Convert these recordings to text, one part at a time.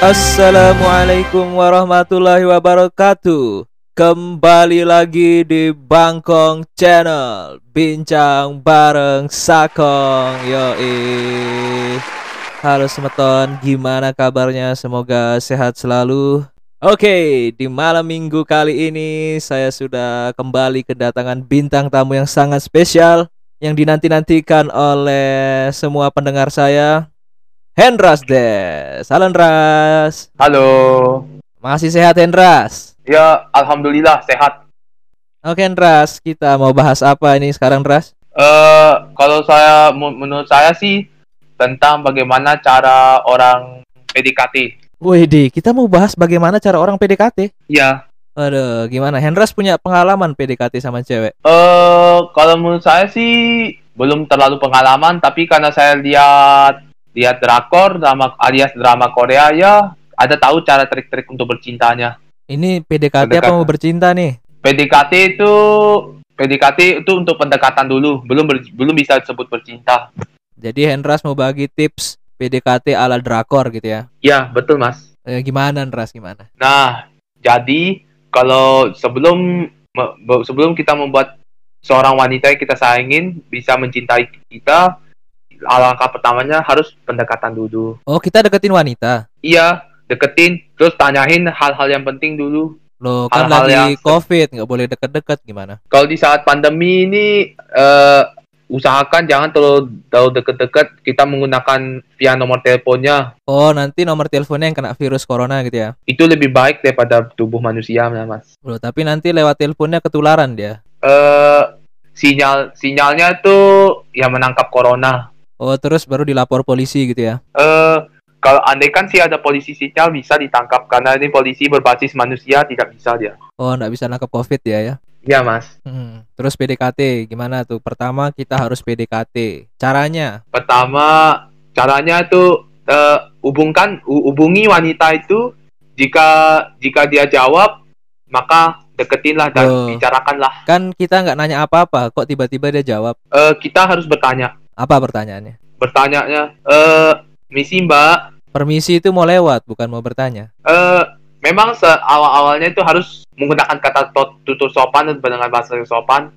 Assalamualaikum warahmatullahi wabarakatuh. Kembali lagi di Bangkong Channel. Bincang bareng Sakong Yoi. Halo semeton, gimana kabarnya? Semoga sehat selalu. Oke, di malam minggu kali ini saya sudah kembali kedatangan bintang tamu yang sangat spesial Yang dinanti-nantikan oleh semua pendengar saya Hendras Des. Halo Hendras. Halo. Masih sehat Hendras? Ya, alhamdulillah sehat. Oke Hendras, kita mau bahas apa ini sekarang Hendras? Eh, uh, kalau saya menurut saya sih tentang bagaimana cara orang PDKT. Wih, kita mau bahas bagaimana cara orang PDKT? Iya. Aduh, gimana? Hendras punya pengalaman PDKT sama cewek? Eh, uh, kalau menurut saya sih belum terlalu pengalaman, tapi karena saya lihat lihat drakor drama alias drama Korea ya ada tahu cara trik-trik untuk bercintanya. Ini PDKT, PDKT apa mau bercinta nih? PDKT itu PDKT itu untuk pendekatan dulu, belum ber, belum bisa disebut bercinta. Jadi Hendras mau bagi tips PDKT ala drakor gitu ya? Ya betul mas. Eh, gimana Hendras gimana? Nah jadi kalau sebelum sebelum kita membuat seorang wanita yang kita sayangin bisa mencintai kita, alangkah pertamanya harus pendekatan dulu. Oh, kita deketin wanita. Iya, deketin, terus tanyain hal-hal yang penting dulu. Loh, kan hal -hal lagi yang... COVID, nggak boleh deket-deket gimana? Kalau di saat pandemi ini, uh, usahakan jangan terlalu terlalu deket-deket. Kita menggunakan via nomor teleponnya. Oh, nanti nomor teleponnya yang kena virus corona gitu ya? Itu lebih baik daripada tubuh manusia, mas. Loh, tapi nanti lewat teleponnya ketularan dia. Eh, uh, sinyal sinyalnya tuh ya menangkap corona. Oh, terus baru dilapor polisi gitu ya? Eh, uh, kalau andai kan sih ada polisi sinyal bisa ditangkap karena ini polisi berbasis manusia tidak bisa dia. Oh, nggak bisa nangkap COVID ya ya? Iya, Mas. Hmm. Terus PDKT gimana tuh? Pertama kita harus PDKT. Caranya? Pertama, caranya tuh uh, hubungkan hubungi wanita itu jika jika dia jawab maka deketinlah dan oh. bicarakanlah. Kan kita nggak nanya apa-apa, kok tiba-tiba dia jawab? Uh, kita harus bertanya. Apa pertanyaannya? Bertanyanya, eh, misi mbak. Permisi itu mau lewat, bukan mau bertanya. Eh, memang awal-awalnya itu harus menggunakan kata tutur sopan dan dengan bahasa yang sopan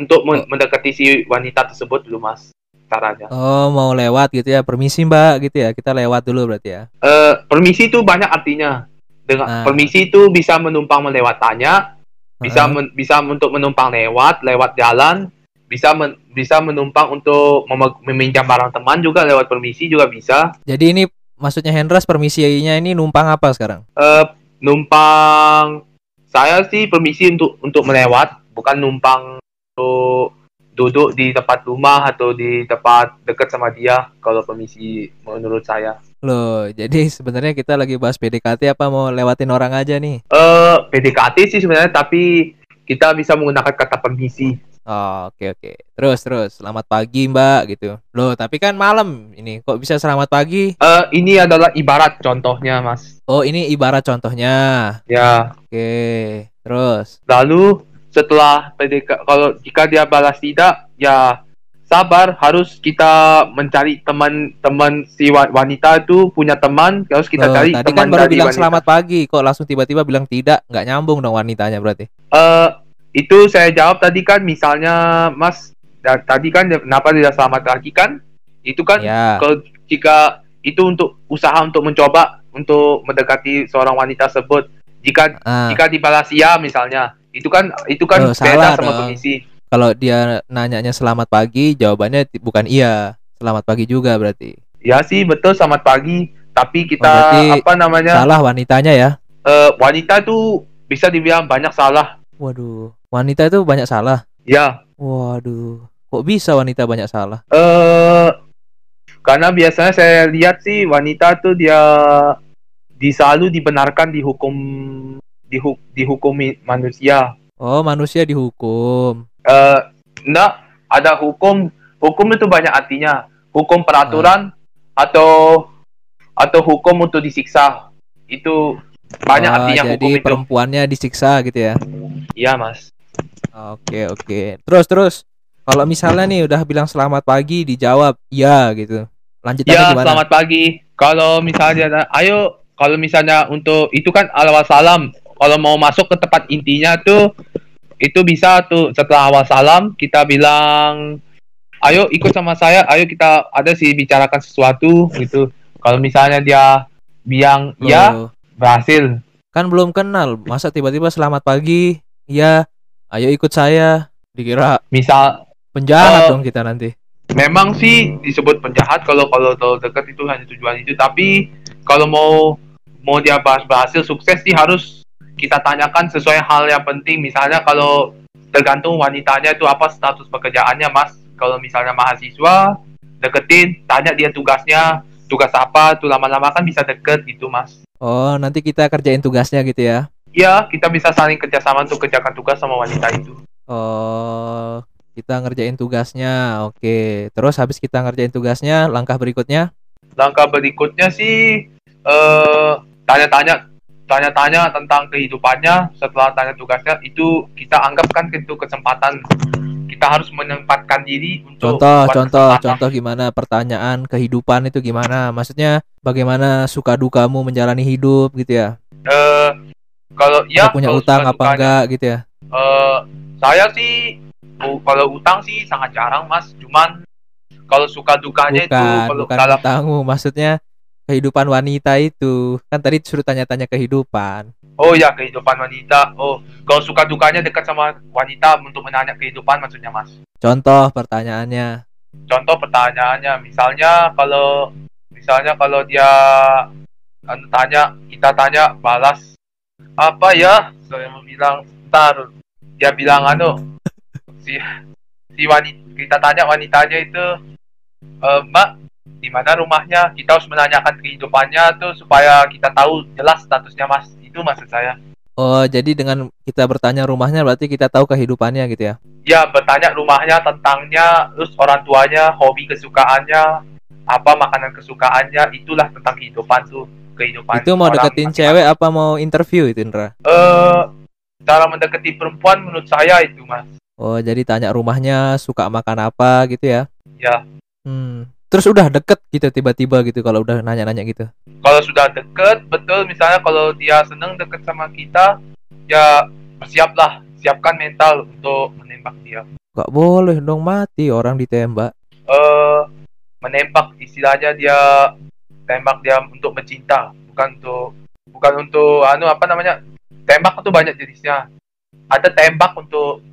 untuk oh. mendekati si wanita tersebut dulu mas caranya. Oh mau lewat gitu ya, permisi mbak gitu ya, kita lewat dulu berarti ya. Eh, permisi itu banyak artinya. Dengan nah. permisi itu bisa menumpang melewat tanya, bisa uh men, bisa untuk menumpang lewat, lewat jalan, bisa men, bisa menumpang untuk meminjam barang teman juga lewat permisi juga bisa. Jadi ini maksudnya Hendras permisinya ini numpang apa sekarang? Uh, numpang saya sih permisi untuk untuk melewat, bukan numpang untuk duduk di tempat rumah atau di tempat dekat sama dia kalau permisi menurut saya. Loh, jadi sebenarnya kita lagi bahas PDKT apa mau lewatin orang aja nih? Eh, uh, PDKT sih sebenarnya tapi kita bisa menggunakan kata permisi. Oh, oke okay, oke. Okay. Terus terus selamat pagi, Mbak gitu. Loh, tapi kan malam ini kok bisa selamat pagi? Eh, uh, ini adalah ibarat contohnya, Mas. Oh, ini ibarat contohnya. Ya. Oke. Okay. Terus lalu setelah PDK kalau jika dia balas tidak, ya sabar harus kita mencari teman-teman si wanita itu punya teman harus kita Loh, cari tadi teman kan baru bilang wanita. selamat pagi kok langsung tiba-tiba bilang tidak nggak nyambung dong wanitanya berarti eh uh, itu saya jawab tadi kan misalnya Mas tadi kan kenapa tidak selamat lagi kan? Itu kan ya. kalau jika itu untuk usaha untuk mencoba untuk mendekati seorang wanita tersebut. Jika uh. jika dibalas ya misalnya itu kan itu kan oh, beda sama permisi kalau dia nanyanya selamat pagi jawabannya bukan iya selamat pagi juga berarti. Ya sih betul selamat pagi. Tapi kita oh, apa namanya? salah wanitanya ya. Uh, wanita tuh bisa dibilang banyak salah. Waduh wanita itu banyak salah? Ya. Waduh, kok bisa wanita banyak salah? Eh, uh, karena biasanya saya lihat sih wanita tuh dia selalu dibenarkan dihukum dihu, dihukumi manusia. Oh, manusia dihukum. Eh, uh, enggak, ada hukum. Hukum itu banyak artinya. Hukum peraturan uh. atau atau hukum untuk disiksa. Itu banyak oh, artinya jadi hukum itu. perempuannya disiksa gitu ya. Iya, Mas. Oke oke. Terus terus. Kalau misalnya nih udah bilang selamat pagi dijawab ya gitu. Lanjut ya, gimana? selamat pagi. Kalau misalnya ayo kalau misalnya untuk itu kan awal salam kalau mau masuk ke tempat intinya tuh itu bisa tuh setelah awal salam kita bilang ayo ikut sama saya ayo kita ada sih bicarakan sesuatu gitu kalau misalnya dia bilang ya berhasil kan belum kenal masa tiba-tiba selamat pagi ya ayo ikut saya. Dikira misal penjahat uh, dong kita nanti. memang sih disebut penjahat kalau kalau dekat itu hanya tujuan itu. Tapi kalau mau mau dia bahas berhasil sukses sih harus kita tanyakan sesuai hal yang penting. Misalnya kalau tergantung wanitanya itu apa status pekerjaannya mas. Kalau misalnya mahasiswa deketin tanya dia tugasnya tugas apa tuh lama-lama kan bisa deket gitu mas. Oh nanti kita kerjain tugasnya gitu ya iya kita bisa saling kerjasama untuk kerjakan tugas sama wanita itu. Oh kita ngerjain tugasnya oke. Terus habis kita ngerjain tugasnya langkah berikutnya? Langkah berikutnya sih eh tanya-tanya tanya-tanya tentang kehidupannya. Setelah tanya tugasnya itu kita anggap kan itu kesempatan. Kita harus menempatkan diri untuk contoh contoh kesempatan. contoh gimana pertanyaan kehidupan itu gimana? Maksudnya bagaimana suka dukamu menjalani hidup gitu ya? Uh, kalau ya punya utang apa enggak gitu ya? Uh, saya sih kalau utang sih sangat jarang mas. Cuman kalau suka dukanya bukan, itu kalau bukan dalam utangmu maksudnya kehidupan wanita itu. Kan tadi suruh tanya-tanya kehidupan. Oh ya kehidupan wanita. Oh kalau suka dukanya dekat sama wanita untuk menanya kehidupan maksudnya mas. Contoh pertanyaannya. Contoh pertanyaannya misalnya kalau misalnya kalau dia anu, tanya kita tanya balas apa ya? Saya mau bilang ntar. Dia bilang anu si si wanita kita tanya wanitanya itu e, mbak di mana rumahnya? Kita harus menanyakan kehidupannya tuh supaya kita tahu jelas statusnya mas. Itu maksud saya. Oh jadi dengan kita bertanya rumahnya berarti kita tahu kehidupannya gitu ya? Ya bertanya rumahnya tentangnya terus orang tuanya hobi kesukaannya apa makanan kesukaannya itulah tentang kehidupan tuh kehidupan itu mau deketin cewek apa mau interview itu Indra? Eh uh, cara mendekati perempuan menurut saya itu mas. Oh jadi tanya rumahnya suka makan apa gitu ya? Ya. Hmm. Terus udah deket gitu tiba-tiba gitu kalau udah nanya-nanya gitu? Kalau sudah deket betul misalnya kalau dia seneng deket sama kita ya bersiaplah siapkan mental untuk menembak dia. Gak boleh dong mati orang ditembak. Eh uh, menembak istilahnya dia tembak dia untuk mencinta bukan untuk bukan untuk anu apa namanya tembak itu banyak jenisnya ada tembak untuk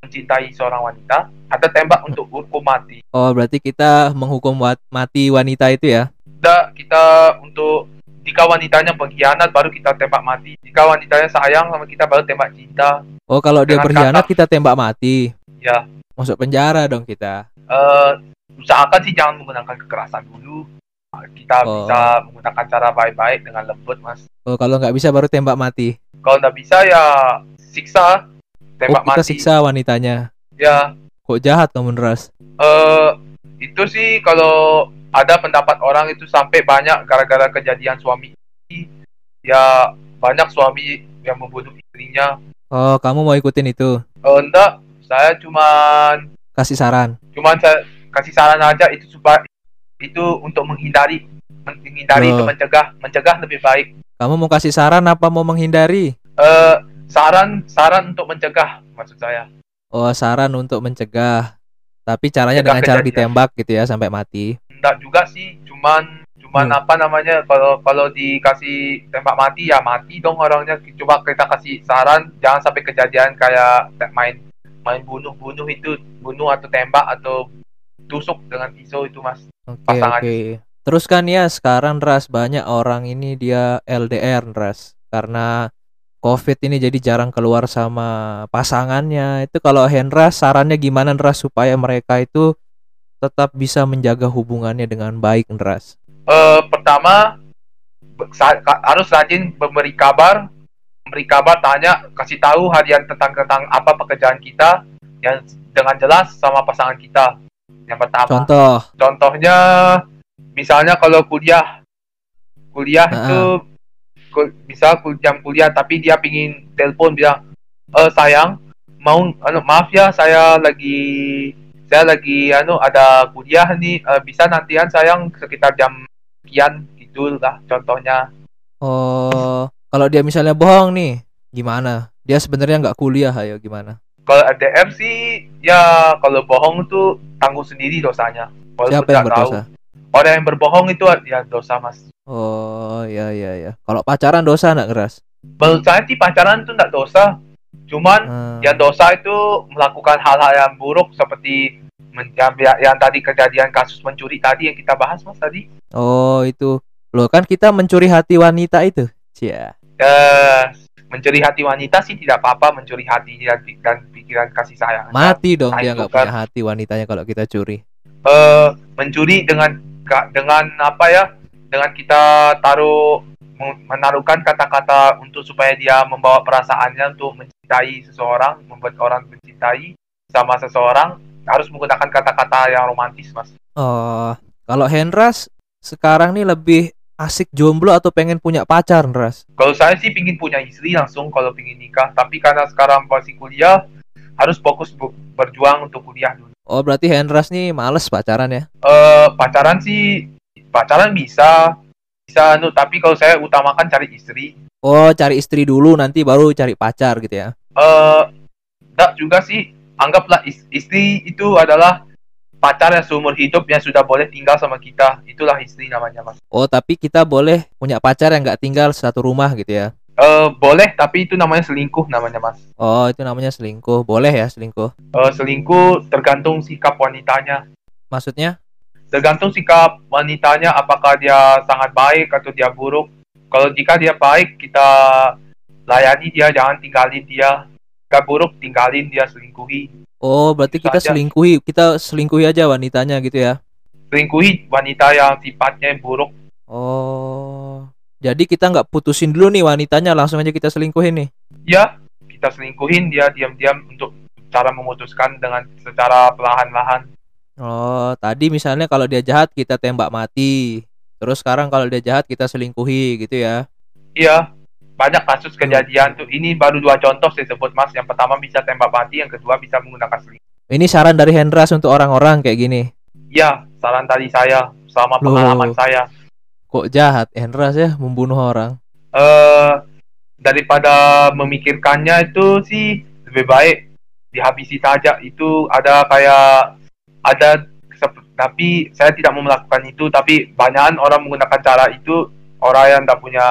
mencintai seorang wanita ada tembak untuk hukum mati. Oh, berarti kita menghukum mati wanita itu ya? Tidak, kita untuk jika wanitanya pengkhianat baru kita tembak mati. Jika wanitanya sayang sama kita baru tembak cinta. Oh, kalau dia berkhianat kita tembak mati. Ya. Masuk penjara dong kita. Eh, uh, usahakan sih jangan menggunakan kekerasan dulu. Kita oh. bisa menggunakan cara baik-baik dengan lembut, Mas. Oh, kalau nggak bisa baru tembak mati. Kalau nggak bisa ya siksa tembak oh, kita mati. siksa wanitanya. Ya. Kok jahat kamu Ras? Eh uh, itu sih kalau ada pendapat orang itu sampai banyak gara-gara kejadian suami ya banyak suami yang membunuh istrinya. Oh, kamu mau ikutin itu? Oh, enggak, saya cuman kasih saran. Cuman saya kasih saran aja itu supaya itu untuk menghindari menghindari oh. itu mencegah mencegah lebih baik. Kamu mau kasih saran apa mau menghindari? Eh uh, saran saran untuk mencegah maksud saya oh saran untuk mencegah tapi caranya dengan cara ditembak gitu ya sampai mati enggak juga sih cuman cuman hmm. apa namanya kalau kalau dikasih tembak mati ya mati dong orangnya coba kita kasih saran jangan sampai kejadian kayak main main bunuh-bunuh itu bunuh atau tembak atau tusuk dengan pisau itu mas oke okay, oke okay. terus kan ya sekarang ras banyak orang ini dia LDR ras karena COVID ini jadi jarang keluar sama pasangannya. Itu kalau Hendra sarannya gimana Hendra supaya mereka itu tetap bisa menjaga hubungannya dengan baik Hendra? Uh, pertama harus rajin memberi kabar, memberi kabar tanya, kasih tahu harian tentang tentang apa pekerjaan kita yang dengan jelas sama pasangan kita. Yang pertama. Contoh. Contohnya misalnya kalau kuliah kuliah uh -uh. itu bisa jam kuliah tapi dia pingin telepon bilang e, sayang mau anu maaf ya saya lagi saya lagi anu ada kuliah nih e, bisa nantian sayang sekitar jam sekian gitu lah contohnya Oh, kalau dia misalnya bohong nih, gimana? Dia sebenarnya nggak kuliah, ayo gimana? Kalau LDR sih, ya kalau bohong tuh tanggung sendiri dosanya. Walaupun Siapa yang nggak tahu. berdosa? Orang yang berbohong itu ya dosa mas. Oh, ya ya ya. Kalau pacaran dosa nggak keras? Menurut saya sih pacaran tuh nggak dosa. Cuman Hmm. yang dosa itu melakukan hal-hal yang buruk seperti men- yang, yang tadi kejadian kasus mencuri tadi yang kita bahas mas tadi. Oh, itu. Loh, kan kita mencuri hati wanita itu. Cia. Eh, mencuri hati wanita sih tidak apa-apa mencuri hati dan, pikiran kasih sayang. Mati dong Nah, dia nggak punya hati wanitanya kalau kita curi. eh mencuri dengan dengan apa ya dengan kita taruh men- menaruhkan kata-kata untuk supaya dia membawa perasaannya untuk mencintai seseorang membuat orang mencintai sama seseorang harus menggunakan kata-kata yang romantis mas Oh, kalau Hendras sekarang nih lebih asik jomblo atau pengen punya pacar, Ras? kalau saya sih pingin punya istri langsung kalau pingin nikah tapi karena sekarang masih kuliah harus fokus berjuang untuk kuliah dulu Oh, berarti Hendras nih males pacaran ya? eh pacaran sih pacaran bisa bisa anu tapi kalau saya utamakan cari istri Oh, cari istri dulu nanti baru cari pacar gitu ya. eh enggak juga sih anggaplah is- istri itu adalah pacar yang seumur hidup yang sudah boleh tinggal sama kita itulah istri namanya mas Oh, tapi kita boleh punya pacar yang nggak tinggal satu rumah gitu ya. eh boleh tapi itu namanya selingkuh namanya mas Oh, itu namanya selingkuh. Boleh ya selingkuh. Eh selingkuh tergantung sikap wanitanya Maksudnya? tergantung sikap wanitanya apakah dia sangat baik atau dia buruk kalau jika dia baik kita layani dia jangan tinggalin dia jika buruk tinggalin dia selingkuhi Oh, berarti kita aja. selingkuhi, kita selingkuhi aja wanitanya gitu ya. selingkuhi wanita yang sifatnya buruk Oh. Jadi kita nggak putusin dulu nih wanitanya, langsung aja kita selingkuhin nih. ya kita selingkuhin dia diam-diam untuk cara memutuskan dengan secara perlahan-lahan Oh, tadi misalnya kalau dia jahat kita tembak mati. Terus sekarang kalau dia jahat kita selingkuhi gitu ya. iya banyak kasus kejadian tuh. Ini baru dua contoh saya sebut mas. Yang pertama bisa tembak mati yang kedua bisa menggunakan selingkuh Ini saran dari Hendras untuk orang-orang kayak gini. ya saran tadi saya sama Loh. pengalaman saya. Kok jahat? Hendras ya membunuh orang? eh daripada memikirkannya itu sih lebih baik dihabisi saja. Itu ada kayak ada tapi saya tidak mau melakukan itu. Tapi banyak orang menggunakan cara itu orang yang tidak punya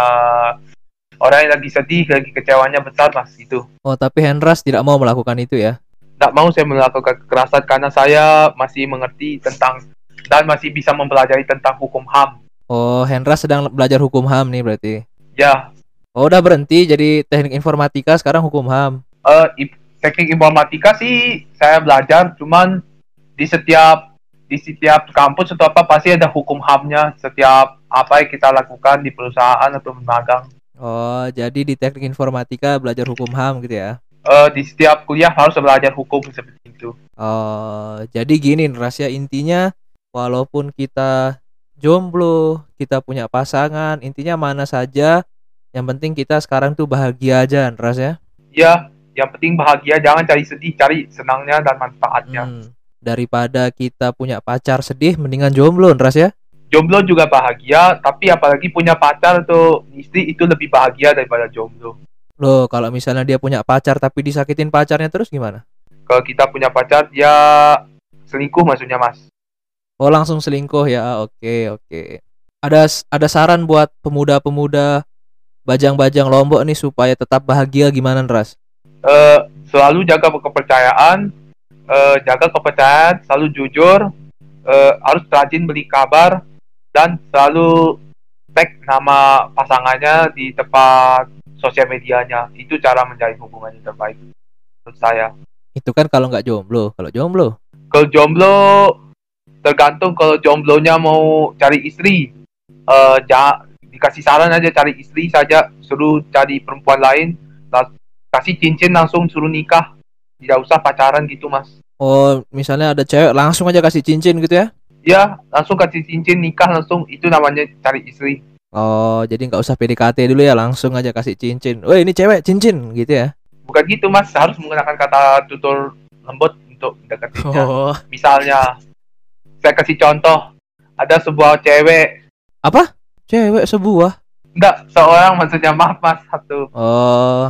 orang yang lagi sedih lagi kecewanya besar mas itu Oh, tapi Hendras tidak mau melakukan itu ya. tidak mau saya melakukan kekerasan karena saya masih mengerti tentang dan masih bisa mempelajari tentang hukum HAM Oh, Hendras sedang belajar hukum HAM nih berarti. ya Oh, udah berhenti jadi teknik informatika sekarang hukum HAM. eh i- teknik informatika sih saya belajar cuman di setiap di setiap kampus atau apa pasti ada hukum HAM-nya setiap apa yang kita lakukan di perusahaan atau magang Oh, jadi di teknik informatika belajar hukum HAM gitu ya. Eh di setiap kuliah harus belajar hukum seperti itu Oh, jadi gini rahasia intinya walaupun kita jomblo, kita punya pasangan, intinya mana saja yang penting kita sekarang tuh bahagia aja, Ras ya. ya yang penting bahagia jangan cari sedih cari senangnya dan manfaatnya Hmm. Daripada kita punya pacar sedih mendingan jomblo, Ras ya. Jomblo juga bahagia tapi apalagi punya pacar atau istri itu lebih bahagia daripada jomblo Loh, kalau misalnya dia punya pacar tapi disakitin pacarnya terus gimana? kalau kita punya pacar dia selingkuh maksudnya mas Oh, langsung selingkuh ya. Oke, oke. Ada ada saran buat pemuda-pemuda bajang-bajang Lombok nih supaya tetap bahagia gimana, Ras? eh, selalu jaga kepercayaan, eh, jaga kepercayaan, selalu jujur, eh, harus rajin beli kabar dan selalu tag nama pasangannya di tempat sosial medianya. Itu cara menjalin hubungan yang terbaik menurut saya. Itu kan kalau nggak jomblo. Kalau jomblo, Kalau jomblo tergantung kalau jomblonya mau cari istri, eh ja- dikasih saran aja cari istri saja, suruh cari perempuan lain, kasih cincin langsung suruh nikah, tidak usah pacaran gitu mas. oh misalnya ada cewek langsung aja kasih cincin gitu ya? Ya langsung kasih cincin nikah langsung itu namanya cari istri. Oh jadi nggak usah PDKT dulu ya, langsung aja kasih cincin. Wah ini cewek cincin gitu ya? Bukan gitu mas, harus menggunakan kata tutur lembut untuk deketinnya. Oh Misalnya, saya kasih contoh, ada sebuah cewek apa? Cewek sebuah? Enggak, seorang maksudnya maaf mas satu. Oh,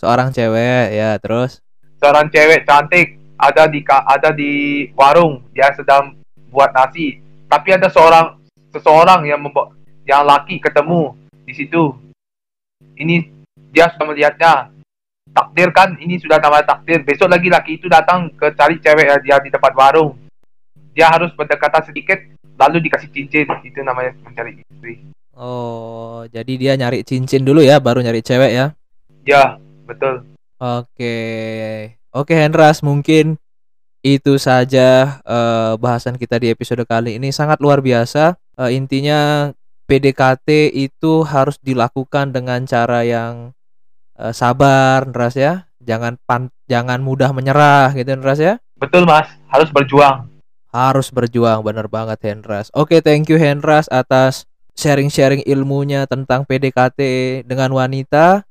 seorang cewek ya terus. Seorang cewek cantik ada di ada di warung dia sedang buat nasi. Tapi ada seorang seseorang yang membawa yang laki ketemu di situ. Ini dia sudah melihatnya. Takdir kan, ini sudah nama takdir. Besok lagi laki itu datang ke cari cewek dia di tempat warung. Dia harus berdekatan sedikit, lalu dikasih cincin. Itu namanya mencari istri. Oh, jadi dia nyari cincin dulu ya, baru nyari cewek ya? Ya, betul. Oke, oke Hendras, mungkin itu saja uh, bahasan kita di episode kali ini sangat luar biasa. Uh, intinya PDKT itu harus dilakukan dengan cara yang uh, sabar, Hendras ya. Jangan pan jangan mudah menyerah gitu Hendras ya. Betul Mas, harus berjuang. Harus berjuang, bener banget Hendras. Oke, thank you Hendras atas sharing-sharing ilmunya tentang PDKT dengan wanita.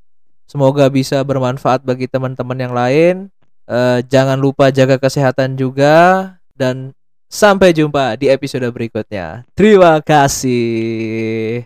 Semoga bisa bermanfaat bagi teman-teman yang lain. Uh, jangan lupa jaga kesehatan juga dan sampai jumpa di episode berikutnya. Terima kasih.